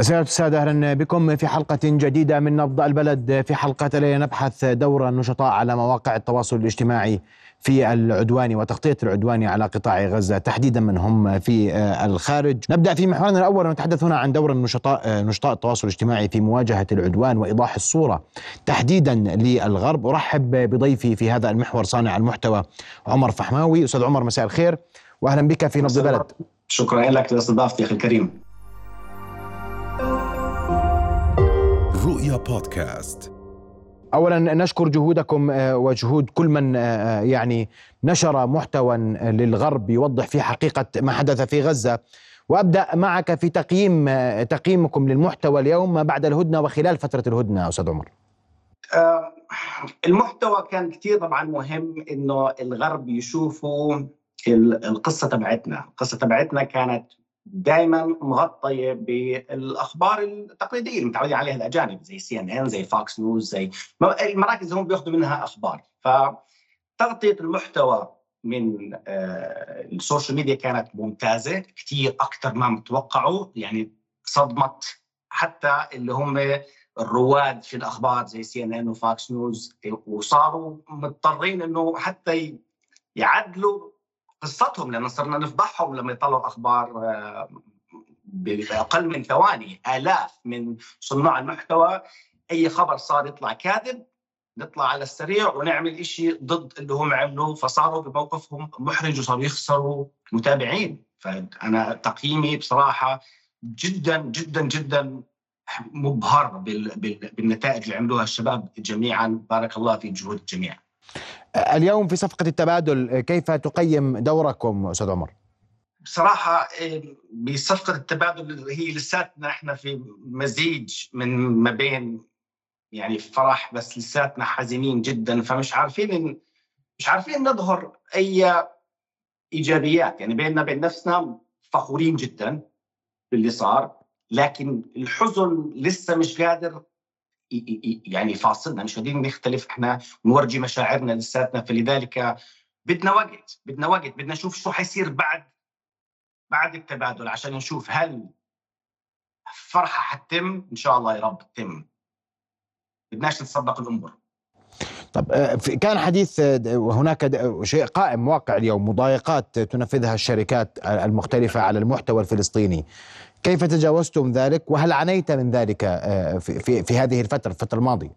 سيادة السادة أهلا بكم في حلقة جديدة من نبض البلد في حلقة الليلة نبحث دور النشطاء على مواقع التواصل الاجتماعي في العدوان وتغطية العدوان على قطاع غزة تحديدا من هم في الخارج. نبدأ في محورنا الأول ونتحدث هنا عن دور النشطاء نشطاء التواصل الاجتماعي في مواجهة العدوان وإيضاح الصورة تحديدا للغرب. أرحب بضيفي في هذا المحور صانع المحتوى عمر فحماوي. أستاذ عمر مساء الخير وأهلا بك في نبض البلد. شكرا لك لاستضافتي أخي الكريم. رؤيا بودكاست. اولا نشكر جهودكم وجهود كل من يعني نشر محتوى للغرب يوضح فيه حقيقة ما حدث في غزة. وأبدأ معك في تقييم تقييمكم للمحتوى اليوم ما بعد الهدنة وخلال فترة الهدنة أستاذ عمر. المحتوى كان كثير طبعا مهم إنه الغرب يشوفوا القصة تبعتنا. القصة تبعتنا كانت دائما مغطية بالأخبار التقليدية اللي متعودين عليها الأجانب زي CNN زي Fox News زي المراكز هم بياخذوا منها أخبار. فتغطية المحتوى من ال social media كانت ممتازة كثير أكثر ما متوقعوا يعني صدمت حتى اللي هم الرواد في الأخبار زي CNN و Fox News وصاروا مضطرين إنه حتى يعدلوا قصتهم لأن صرنا نفضحهم لما يطلعوا أخبار بأقل من ثواني آلاف من صناع المحتوى. أي خبر صار يطلع كاذب نطلع على السريع ونعمل شيء ضد اللي هم عملوه فصاروا بموقفهم محرج وصاروا يخسروا متابعين. فأنا تقييمي بصراحة جدا جدا جدا مبهر بالنتائج اللي عملوها الشباب جميعا. بارك الله في جهود الجميع. اليوم في صفقة التبادل كيف تقيم دوركم أستاذ عمر؟ بصراحة بصفقة التبادل هي لساتنا إحنا في مزيج من ما بين يعني فرح بس لساتنا حزينين جدا فمش عارفين مش عارفين نظهر أي إيجابيات يعني بيننا بين نفسنا فخورين جدا باللي صار لكن الحزن لسه مش قادر يعني فاصلنا مش قادرين نختلف إحنا نورجي مشاعرنا لساتنا فلذلك بدنا وقت بدنا وقت بدنا نشوف شو حيصير بعد بعد التبادل عشان نشوف هل فرحة حتتم إن شاء الله يا رب تتم. بدناش نتصدق الأمور. طب كان حديث هناك شيء قائم واقع اليوم مضايقات تنفذها الشركات المختلفة على المحتوى الفلسطيني. كيف تجاوزتم ذلك؟ وهل عانيت من ذلك في, في, في هذه الفترة الفترة الماضية؟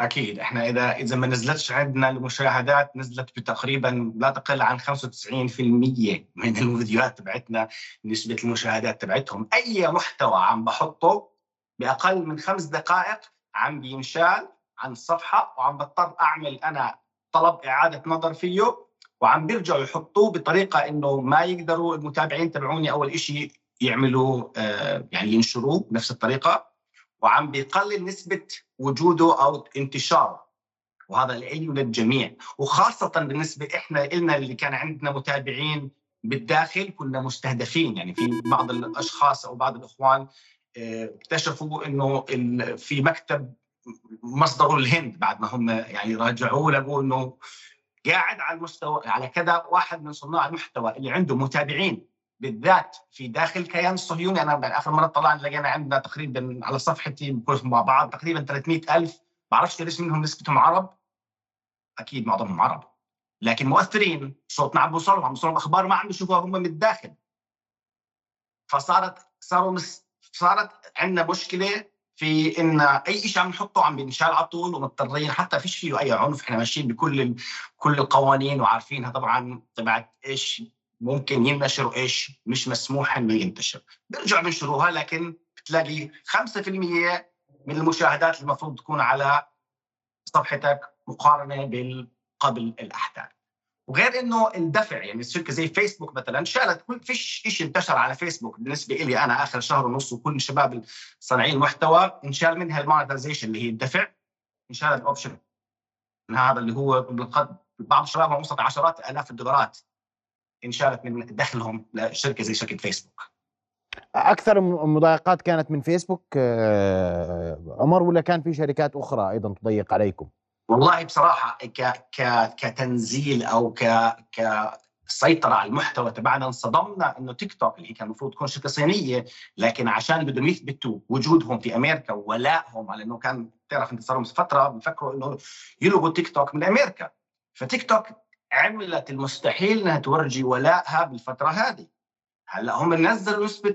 أكيد. إحنا إذا إذا ما نزلتش عندنا المشاهدات نزلت بتقريبا لا تقل عن 95% من الفيديوهات تبعتنا نسبة المشاهدات تبعتهم. أي محتوى عم بحطه بأقل من خمس دقائق عم بينشال. عن الصفحه وعم بضطر أعمل أنا طلب إعادة نظر فيه وعم بيرجعوا يحطوه بطريقة إنه ما يقدروا المتابعين تبعوني أول شيء يعملوا آه يعني ينشروه بنفس الطريقة وعم بيقلل نسبة وجوده أو انتشاره. وهذا العلم للجميع. وخاصة بالنسبة إحنا لنا اللي كان عندنا متابعين بالداخل كنا مستهدفين. يعني في بعض الأشخاص أو بعض الإخوان اكتشفوا إنه في مكتب مصدره الهند بعد ما هم يعني راجعوه لقوا إنه قاعد على المستوى على كذا واحد من صناع المحتوى اللي عنده متابعين بالذات في داخل كيان الصهيوني أنا آخر مرة طلعنا لقينا عندنا تقريبا على صفحتي مع بعض تقريبا 300 ألف. بعرفش ليش منهم نسبتهم عرب. أكيد معظمهم عرب. لكن مؤثرين صوتنا عم بوصلهم. عم بوصلهم أخبار ما عم بيشوفوها هم من الداخل. فصارت صاروا. صارت عندنا مشكلة في إن أي شيء عم نحطه عم بينشال على طول ومضطرين حتى فيش فيه أي عنف إحنا ماشيين بكل. كل القوانين وعارفينها طبعا تبعت إيش ممكن ينشر وإيش مش مسموح إنه ينتشر بيرجعوا بينشروها لكن بتلاقي 5% من المشاهدات المفروض تكون على صفحتك مقارنة بالقبل الأحداث وغير إنه الدفع يعني الشركة زي فيسبوك مثلا شالت كل فيش شيء انتشر على فيسبوك بالنسبة لي أنا آخر شهر ونص وكل الشباب صانعين المحتوى انشال منها ال monetization اللي هي الدفع انشال ال option هذا اللي هو بالقد بعض الشباب وصلت عشرات آلاف الدولارات انشالت من دخلهم لشركة زي شركة فيسبوك أكثر المضايقات كانت من فيسبوك عمر ولا كان في شركات أخرى أيضا تضيق عليكم؟ والله بصراحة ك ك كتنزيل أو ك ك السيطره على المحتوى تبعنا انصدمنا إنه تيك توك اللي كان المفروض تكون شركة صينية لكن عشان بدهم يثبتوا وجودهم في أمريكا وولائهم على إنه كان تعرف انت صار فترة بفكروا إنه يلغوا تيك توك من أمريكا. فتيك توك عملت المستحيل إنها تورجي ولائها بالفترة هذه. هلأ هم نزلوا نسبة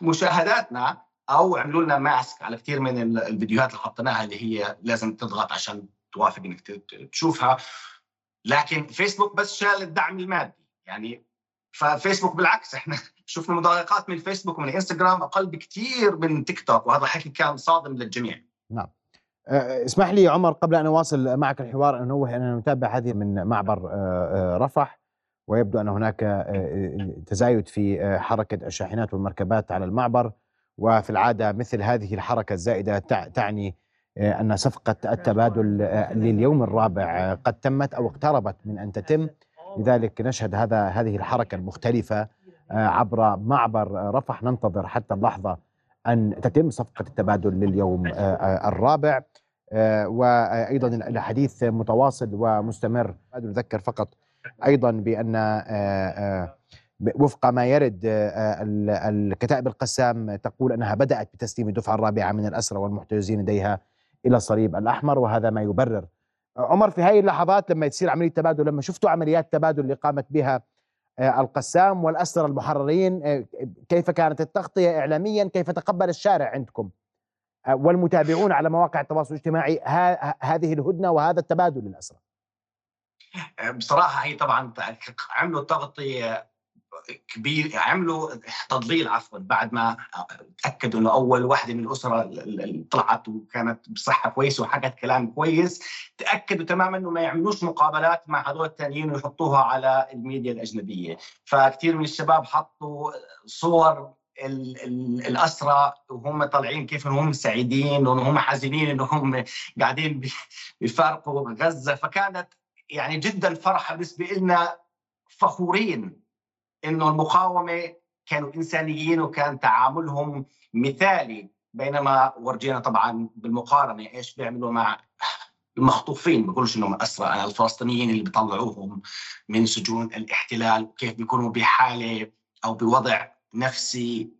مشاهداتنا أو عملوا لنا ماسك على كثير من الفيديوهات اللي حطيناها اللي هي لازم تضغط عشان توافق إنك تشوفها. لكن فيسبوك بس شال الدعم المادي. يعني ففيسبوك بالعكس إحنا شفنا مضايقات من فيسبوك ومن انستغرام أقل بكثير من تيك توك وهذا الحكي كان صادم للجميع. نعم. أه، اسمح لي عمر قبل أن أواصل معك الحوار ان انوه اننا نتابع هذه من معبر أه، أه، رفح ويبدو أن هناك تزايد في حركة الشاحنات والمركبات على المعبر وفي العادة مثل هذه الحركة الزائدة تعني أن صفقة التبادل لليوم الرابع قد تمت أو اقتربت من أن تتم. لذلك نشهد هذا هذه الحركة المختلفة عبر معبر رفح. ننتظر حتى اللحظة أن تتم صفقة التبادل لليوم الرابع. وأيضا الحديث متواصل ومستمر. نذكر فقط أيضا بأن وفق ما يرد الكتائب القسام تقول أنها بدأت بتسليم الدفعة الرابعة من الأسرى والمحتجزين لديها. إلى الصليب الأحمر وهذا ما يبرر. عمر في هذه اللحظات لما تصير عملية تبادل لما شفتوا عمليات تبادل اللي قامت بها آه، القسام والأسرى المحررين آه، كيف كانت التغطية اعلاميا كيف تقبل الشارع عندكم؟ آه، والمتابعون على مواقع التواصل الاجتماعي هذه الهدنة وهذا التبادل للأسرى. بصراحة هي طبعا عملوا تغطيه كبير عملوا تضليل عفوا بعد ما تأكدوا إنه أول واحدة من الأسرة اللي طلعت وكانت بصحة كويسة وحكت كلام كويس. تأكدوا تماما إنه ما يعملوش مقابلات مع هذول الثانيين ويحطوها على الميديا الأجنبية. فكثير من الشباب حطوا صور الاسرى وهم طالعين كيف هم سعيدين وهم حزينين إنهم قاعدين بيفارقوا غزة. فكانت يعني جدا فرحة بالنسبة لنا فخورين. انه المقاومة كانوا إنسانيين وكان تعاملهم مثالي بينما ورجينا طبعا بالمقارنة إيش بيعملوا مع المخطوفين بقولش انهم اسرى الفلسطينيين اللي بيطلعوهم من سجون الاحتلال كيف بيكونوا بحالة أو بوضع نفسي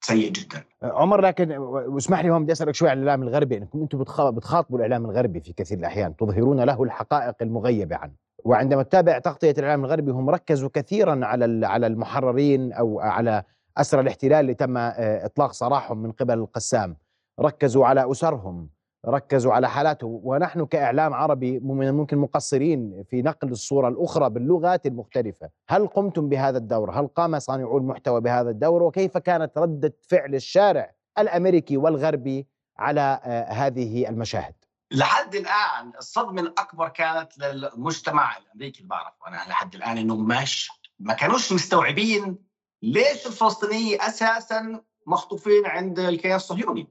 سيء جدا. عمر لكن واسمح لي هون بدي أسألك شوي عن الإعلام الغربي إنكم أنتم بتخاطبوا الإعلام الغربي في كثير الأحيان تظهرون له الحقائق المغيبة عنه. وعندما تتابع تغطية الإعلام الغربي هم ركزوا كثيرا على على المحررين أو على أسرى الاحتلال اللي تم آه، إطلاق سراحهم من قبل القسام. ركزوا على أسرهم ركزوا على حالاتهم. ونحن كإعلام عربي من الممكن مقصرين في نقل الصورة الأخرى باللغات المختلفة. هل قمتم بهذا الدور؟ هل قام صانعو المحتوى بهذا الدور؟ وكيف كانت ردة فعل الشارع الأمريكي والغربي على آه، هذه المشاهد؟ لحد الآن الصدمة الأكبر كانت للمجتمع الأمريكي اللي بعرفه أنا لحد الآن انه مش ما كانوش مستوعبين ليش الفلسطينيين أساسا مخطوفين عند الكيان الصهيوني.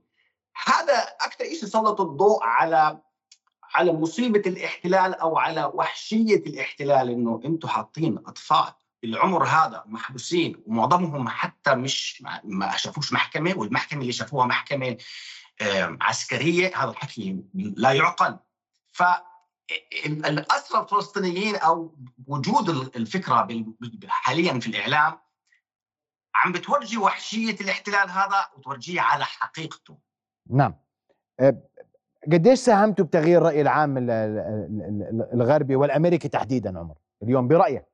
هذا أكثر شيء سلط الضوء على على مصيبة الاحتلال أو على وحشية الاحتلال إنه أنتم حاطين أطفال العمر هذا محبوسين ومعظمهم حتى مش ما شافوش محكمة والمحكمة اللي شافوها محكمة عسكرية هذا الحكي لا يعقل. ف الأسرى الفلسطينيين أو وجود الفكرة حاليا في الإعلام عم بتورجي وحشية الاحتلال هذا وتورجيه على حقيقته. نعم. قديش ساهمتوا بتغيير الراي العام الغربي والأمريكي تحديدا عمر؟ اليوم برأيك.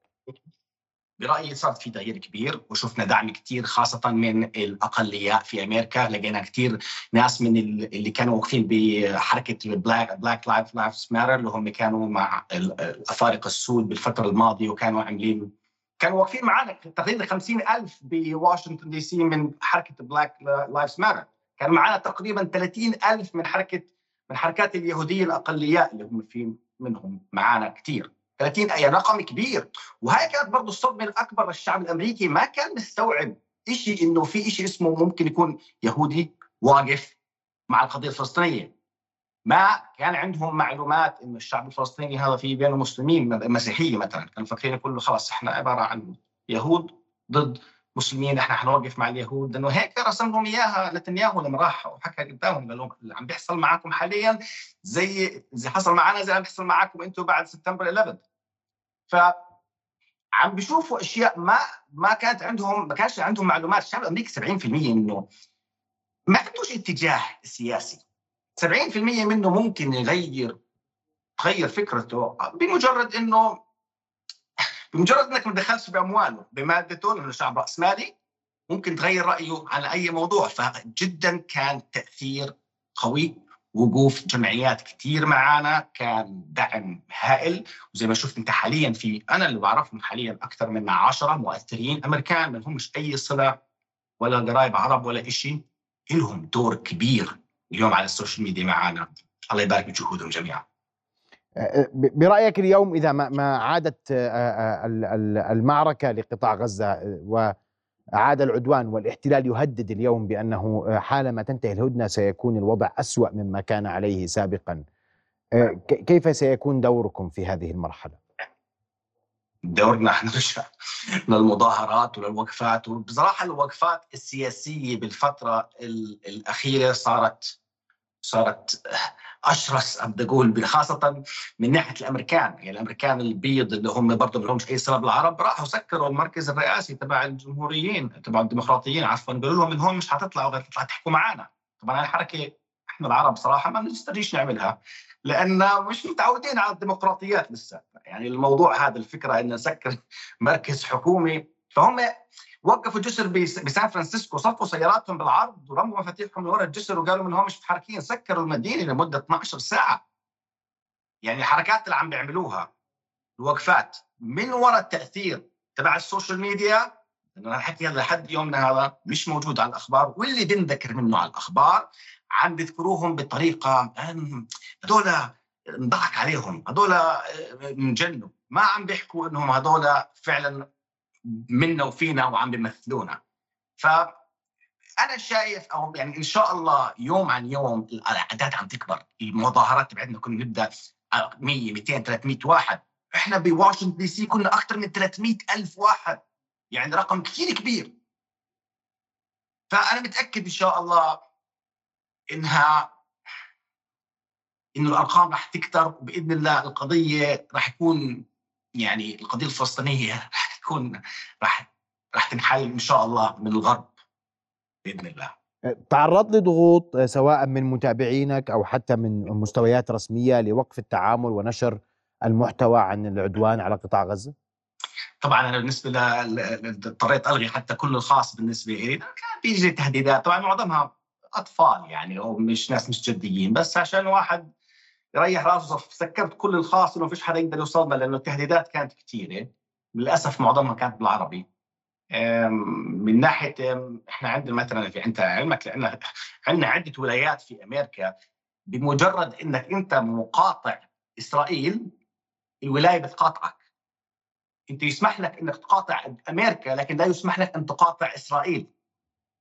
برأيي صار في تغيير كبير وشفنا دعم كثير خاصة من الاقليات في أمريكا. لقينا كثير ناس من اللي كانوا واقفين بحركة Black Black Life Lives Matter اللي هم كانوا مع الأفارقة السود بالفترة الماضية وكانوا عاملين كانوا واقفين معنا تقريبا 50 ألف بواشنطن دي سي من حركة Black Lives Matter كان معنا تقريبا 30 ألف من حركة من حركات اليهودية الأقليات اللي هم في منهم معنا كثير 30 اي رقم كبير. وهي كانت برضه الصدمة الأكبر للشعب الأمريكي ما كان مستوعب شيء إنه في شيء اسمه ممكن يكون يهودي واقف مع القضية الفلسطينية. ما كان عندهم معلومات إنه الشعب الفلسطيني هذا في بينه مسلمين مسيحية مثلا. كانوا فاكرين كله خلاص إحنا عبارة عن يهود ضد مسلمين إحنا حنوقف مع اليهود. لأنه هيك رسم لهم إياها نتنياهو لما راح وحكى قدامهم قال لهم اللي عم بيحصل معكم حاليا زي زي حصل معنا زي عم بيحصل معكم أنتم بعد سبتمبر 11 ف عم بيشوفوا أشياء ما ما كانت عندهم ما كانش عندهم معلومات. الشعب الامريكي 70% منه ما عندوش اتجاه سياسي. 70% منه ممكن يغير تغير فكرته بمجرد إنه بمجرد إنك ما تدخلش بامواله بمادته إنه شعب راسمالي ممكن تغير رأيه على أي موضوع. فجدا كان تأثير قوي وقوف جمعيات كثير معانا كان دعم هائل. وزي ما شفت أنت حاليا في أنا اللي بعرفهم حاليا أكثر من 10 مؤثرين أمريكان ما لهمش أي صلة ولا قرايب عرب ولا شيء لهم دور كبير اليوم على السوشيال ميديا معانا. الله يبارك بجهودهم جميعا. برأيك اليوم إذا ما عادت المعركة لقطاع غزة وعاد العدوان والاحتلال يهدد اليوم بأنه حالما تنتهي الهدنة سيكون الوضع أسوأ مما كان عليه سابقا. كيف سيكون دوركم في هذه المرحلة؟ دورنا إحنا للمظاهرات وللوقفات وبصراحة الوقفات السياسية بالفترة الأخيرة صارت صارت أشرس بدي أقول خاصة من ناحية الأمريكان. يعني الأمريكان البيض اللي هم برضه ما لهمش أي صله بالعرب راحوا سكروا المركز الرئاسي تبع الجمهوريين تبع الديمقراطيين عفوا قالوا لهم من هون مش حتطلعوا غير تطلع تحكوا معنا طبعا الحركة إحنا العرب صراحة ما بنسترجيش نعملها لأن مش متعودين على الديمقراطيات لسه. يعني الموضوع هذا الفكرة ان نسكر مركز حكومي فهم وقفوا جسر بسان فرانسيسكو صفوا سياراتهم بالعرض ورموا مفاتيحهم لورا الجسر وقالوا هون مش متحركين. سكروا المدينة لمدة 12 ساعة. يعني الحركات اللي عم بيعملوها الوقفات من وراء التأثير تبع السوشيال ميديا لأنه الحكي هذا لحد يومنا هذا مش موجود على الأخبار واللي بنذكر منه على الأخبار عم بيذكروهم بطريقة هذول انضحك عليهم هذول انجنوا. ما عم بيحكوا إنهم هذول فعلا منا وفينا وعم بيمثلونا. ف أنا شايف أو يعني إن شاء الله يوم عن يوم الأعداد عم تكبر المظاهرات تبعتنا كنا نبدأ 100 200 300 واحد. إحنا بواشنطن دي سي كنا أكثر من 300 ألف واحد. يعني رقم كثير كبير. فأنا متأكد إن شاء الله إنها إنه الأرقام راح تكثر وبإذن الله القضية راح يكون يعني القضية الفلسطينية راح تكون راح راح تنحل إن شاء الله من الغرب بإذن الله. تعرض لضغوط سواء من متابعينك أو حتى من مستويات رسمية لوقف التعامل ونشر المحتوى عن العدوان على قطاع غزة؟ طبعا أنا بالنسبة ل اضطريت ألغي حتى كل الخاص بالنسبة لي كان بيجي تهديدات. طبعا معظمها أطفال يعني أو مش ناس مش جديين. بس عشان واحد يريح راسه سكرت كل الخاص إنه فيش حدا يقدر يوصلنا لأنه التهديدات كانت كثيره للأسف معظمها كانت بالعربي. من ناحية إحنا عندنا مثلا في أنت علمك لأن عندنا عدة ولايات في أمريكا بمجرد إنك أنت مقاطع إسرائيل الولاية بتقاطعك. أنت يسمح لك إنك تقاطع أمريكا لكن لا يسمح لك أن تقاطع إسرائيل.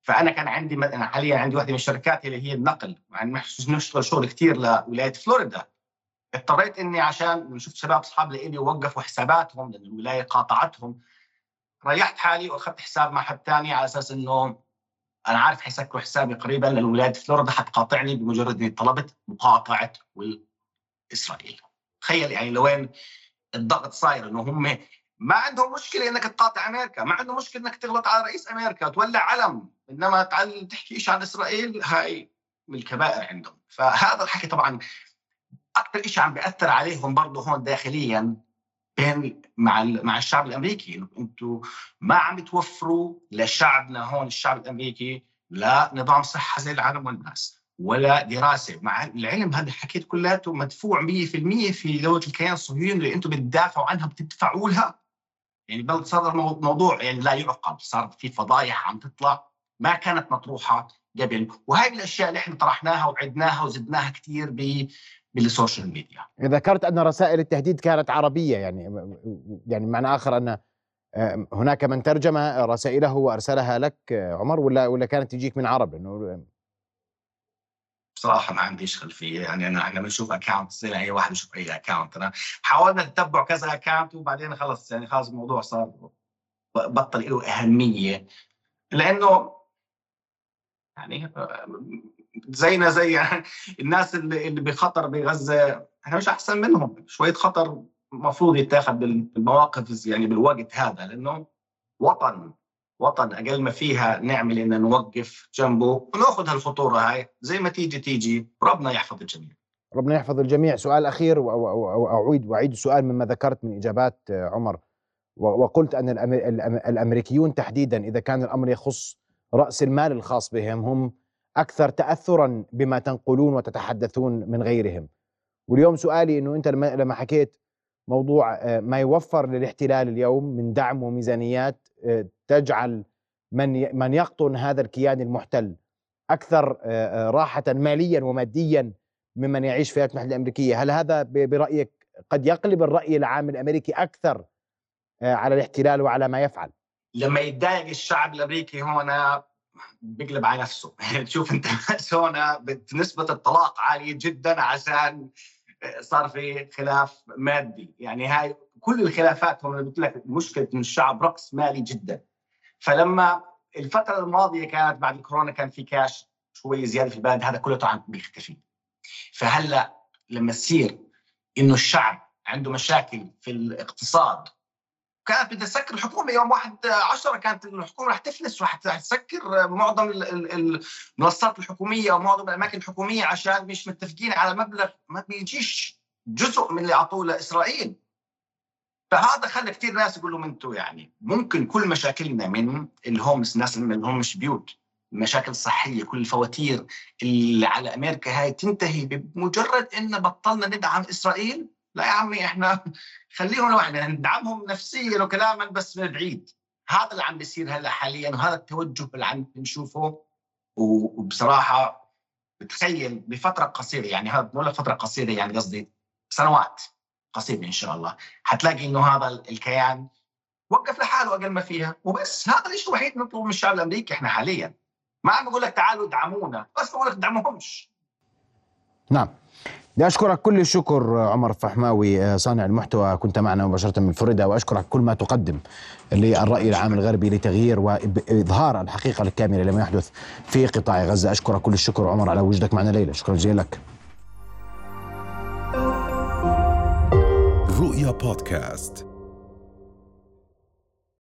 فأنا كان عندي أنا حاليا عندي واحدة من الشركات اللي هي النقل. يعني نشتغل شغل كثير لولاية فلوريدا. اضطريت إني عشان شفت شباب أصحاب لي وقفوا حساباتهم لأن الولاية قاطعتهم ريحت حالي وأخذت حساب مع حد ثاني على أساس إنه أنا عارف حيسكروا حسابي قريبا لأن ولاية فلوريدا حتقاطعني بمجرد إني طلبت مقاطعة اسرائيل تخيل يعني لوين الضغط صاير إنه هم ما عندهم مشكلة إنك تقاطع أمريكا ما عندهم مشكلة إنك تغلط على رئيس أمريكا وتولع علم إنما تعال تحكي شيء عن إسرائيل هاي من الكبائر عندهم. فهذا الحكي طبعا أكثر شيء عم بيأثر عليهم برضه هون داخليا بين مع مع الشعب الأمريكي. أنتم ما عم توفروا لشعبنا هون الشعب الأمريكي لا نظام صحة زي العالم والناس ولا دراسة. مع العلم هذا حكيت كلياته مدفوع 100% في دوله الكيان الصهيوني اللي أنتم بتدافعوا عنها بتدفعوا لها. يعني بل صار الموضوع يعني لا يعقل. صار في فضايح عم تطلع ما كانت مطروحة قبل. وهي الأشياء اللي إحنا طرحناها وعدناها وزدناها كثير بالسوشيال ميديا. ذكرت أن رسائل التهديد كانت عربية يعني يعني معنى آخر أن هناك من ترجم رسائله وأرسلها لك عمر ولا ولا كانت تجيك من عرب؟ انه بصراحة ما عنديش خلفية يعني أنا إحنا بنشوف account زي أي واحد يشوف أي account أنا حاولنا نتبع كذا account وبعدين خلص يعني خلاص الموضوع صار بطل له أهمية. لأنه يعني زينا زي الناس اللي اللي بخطر بغزة. إحنا مش أحسن منهم. شوية خطر المفروض يتاخذ بالمواقف يعني بالوقت هذا لأنه وطن وطن أقل ما فيها نعمل إن نوقف جنبه ونأخذ هالخطورة هاي. زي ما تيجي تيجي. ربنا يحفظ الجميع. ربنا يحفظ الجميع. سؤال أخير وأعيد وأعيد السؤال مما ذكرت من إجابات عمر. وقلت أن الأمريكيون تحديدا إذا كان الأمر يخص رأس المال الخاص بهم هم أكثر تاثرا بما تنقلون وتتحدثون من غيرهم واليوم سؤالي إنه أنت لما حكيت موضوع آه، ما يوفر للاحتلال اليوم من دعم وميزانيات آه، تجعل من من يقطن هذا الكيان المحتل أكثر آه، راحة ماليا وماديا ممن يعيش في الولايات المتحدة الأمريكية، هل هذا برأيك قد يقلب الرأي العام الأمريكي أكثر على الاحتلال وعلى ما يفعل؟ لما يتضايق الشعب الأمريكي هنا بيقلب على نفسه. تشوف أنت هنا نسبة الطلاق عالية جدا عشان صار في خلاف مادي. يعني هاي كل الخلافات هم قلت لك مشكلة إن الشعب رقص مالي جدا. فلما الفترة الماضية كانت بعد الكورونا كان في كاش شوي زيادة في البلد هذا كله طبعا بيختفي. فهلأ لما تصير إنه الشعب عنده مشاكل في الاقتصاد كانت بدها تسكر الحكومة يوم 1 10 كانت الحكومة رح تفلس ورح تسكر معظم المنصات الحكومية أو معظم الأماكن الحكومية عشان مش متفقين على مبلغ ما بيجيش جزء من اللي أعطوه لإسرائيل. فهذا خلى كثير ناس يقولوا أنتم يعني. ممكن كل مشاكلنا من الهومس الناس اللي هم مش بيوت. المشاكل الصحيه كل الفواتير اللي على أمريكا هاي تنتهي بمجرد إن بطلنا ندعم إسرائيل. لا يا عمي إحنا خليهم لوحدنا ندعمهم نفسيا وكلاما بس من بعيد. هذا اللي عم بيصير هلأ حاليا وهذا التوجه اللي عم نشوفه. وبصراحة بتخيل بفترة قصيرة يعني هذا بقول فترة قصيرة يعني قصدي سنوات قصيرة إن شاء الله. حتلاقي إنه هذا الكيان وقف لحاله أقل ما فيها. وبس هذا الشيء الوحيد نطلبه من الشعب الأمريكي إحنا حاليا. ما عم بقول لك تعالوا ادعمونا بس بقول لك ادعموهمش نعم. بدي أشكرك كل الشكر عمر فحماوي آه، صانع المحتوى كنت معنا مباشرة من فلوريدا وأشكرك كل ما تقدم للرأي العام الغربي لتغيير وإظهار الحقيقة الكاملة لما يحدث في قطاع غزة. أشكرك كل الشكر عمر على وجودك معنا ليله شكرا جزيلا لك. رؤيا بودكاست.